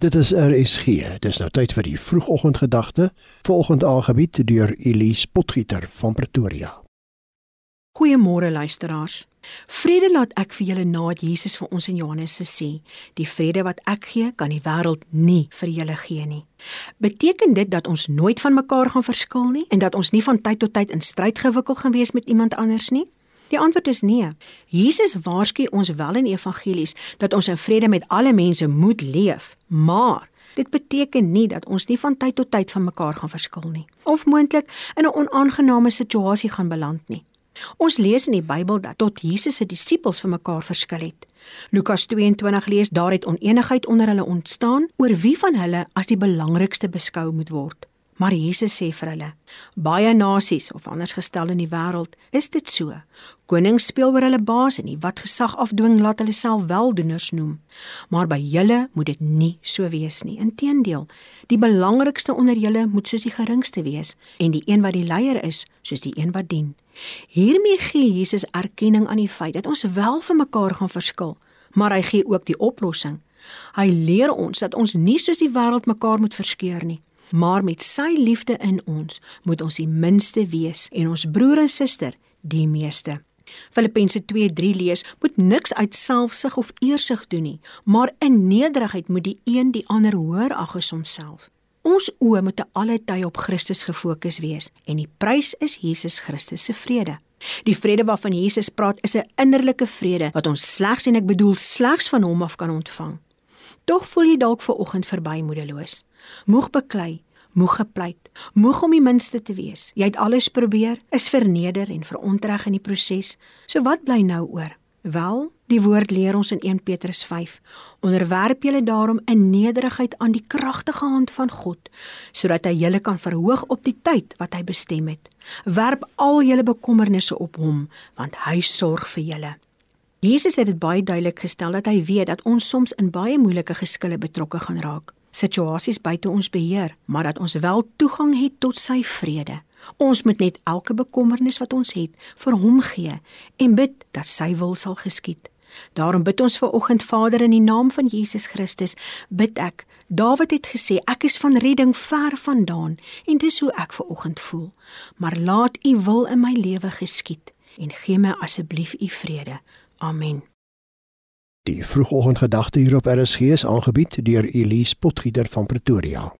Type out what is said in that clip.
Dit is RSG. Dis nou tyd vir die vroegoggendgedagte, volgende aangebied deur Elise Potgieter van Pretoria. Goeiemôre luisteraars. Vrede laat ek vir julle na wat Jesus vir ons in Johannes sê. Die vrede wat ek gee, kan die wêreld nie vir julle gee nie. Beteken dit dat ons nooit van mekaar gaan verskil nie en dat ons nie van tyd tot tyd in stryd gewikkel gaan wees met iemand anders nie? Die antwoord is nee. Jesus waarsku ons wel in evangelies dat ons in vrede met alle mense moet leef, maar dit beteken nie dat ons nie van tyd tot tyd van mekaar gaan verskil nie of moontlik in 'n onaangename situasie gaan beland nie. Ons lees in die Bybel dat tot Jesus se disippels van mekaar verskil het. Lukas 22 lees daar het onenigheid onder hulle ontstaan oor wie van hulle as die belangrikste beskou moet word. Maar Jesus sê vir hulle: Baie nasies of anders gestel in die wêreld is dit so. Konings speel oor hulle baas en die wat gesag afdwing laat hulle self weldoeners noem. Maar by julle moet dit nie so wees nie. Inteendeel, die belangrikste onder julle moet soos die geringste wees en die een wat die leier is, soos die een wat dien. Hiermee gee Jesus erkenning aan die feit dat ons wel vir mekaar gaan verskil, maar hy gee ook die oplossing. Hy leer ons dat ons nie soos die wêreld mekaar moet verskeur nie maar met sy liefde in ons moet ons die minste wees en ons broer en suster die meeste. Filippense 2:3 lees: Moet niks uit selfsug of eersug doen nie, maar in nederigheid moet die een die ander hoër ag as homself. Ons oë moet te alle tye op Christus gefokus wees en die prys is Jesus Christus se vrede. Die vrede waarvan Jesus praat is 'n innerlike vrede wat ons slegs en ek bedoel slegs van hom af kan ontvang. Tog voel jy dalk ver oggend verby moedeloos. Moeg beklei, moeg gepleit, moeg om die minste te wees. Jy het alles probeer, is verneder en verontreg in die proses. So wat bly nou oor? Wel, die woord leer ons in 1 Petrus 5: Onderwerp julle daarom in nederigheid aan die kragtige hand van God, sodat hy julle kan verhoog op die tyd wat hy bestem het. Werp al julle bekommernisse op hom, want hy sorg vir julle. Jesus het dit baie duidelik gestel dat hy weet dat ons soms in baie moeilike geskille betrokke gaan raak. Situasies buite ons beheer, maar dat ons wel toegang het tot sy vrede. Ons moet net elke bekommernis wat ons het vir hom gee en bid dat sy wil sal geskied. Daarom bid ons ver oggend Vader in die naam van Jesus Christus, bid ek. Dawid het gesê ek is van redding ver vandaan en dis hoe ek ver oggend voel. Maar laat u wil in my lewe geskied en gee my asseblief u vrede. Amen. Die vroegoggendgedagte hier op RSG is aangebied deur Elise Potgieter van Pretoria.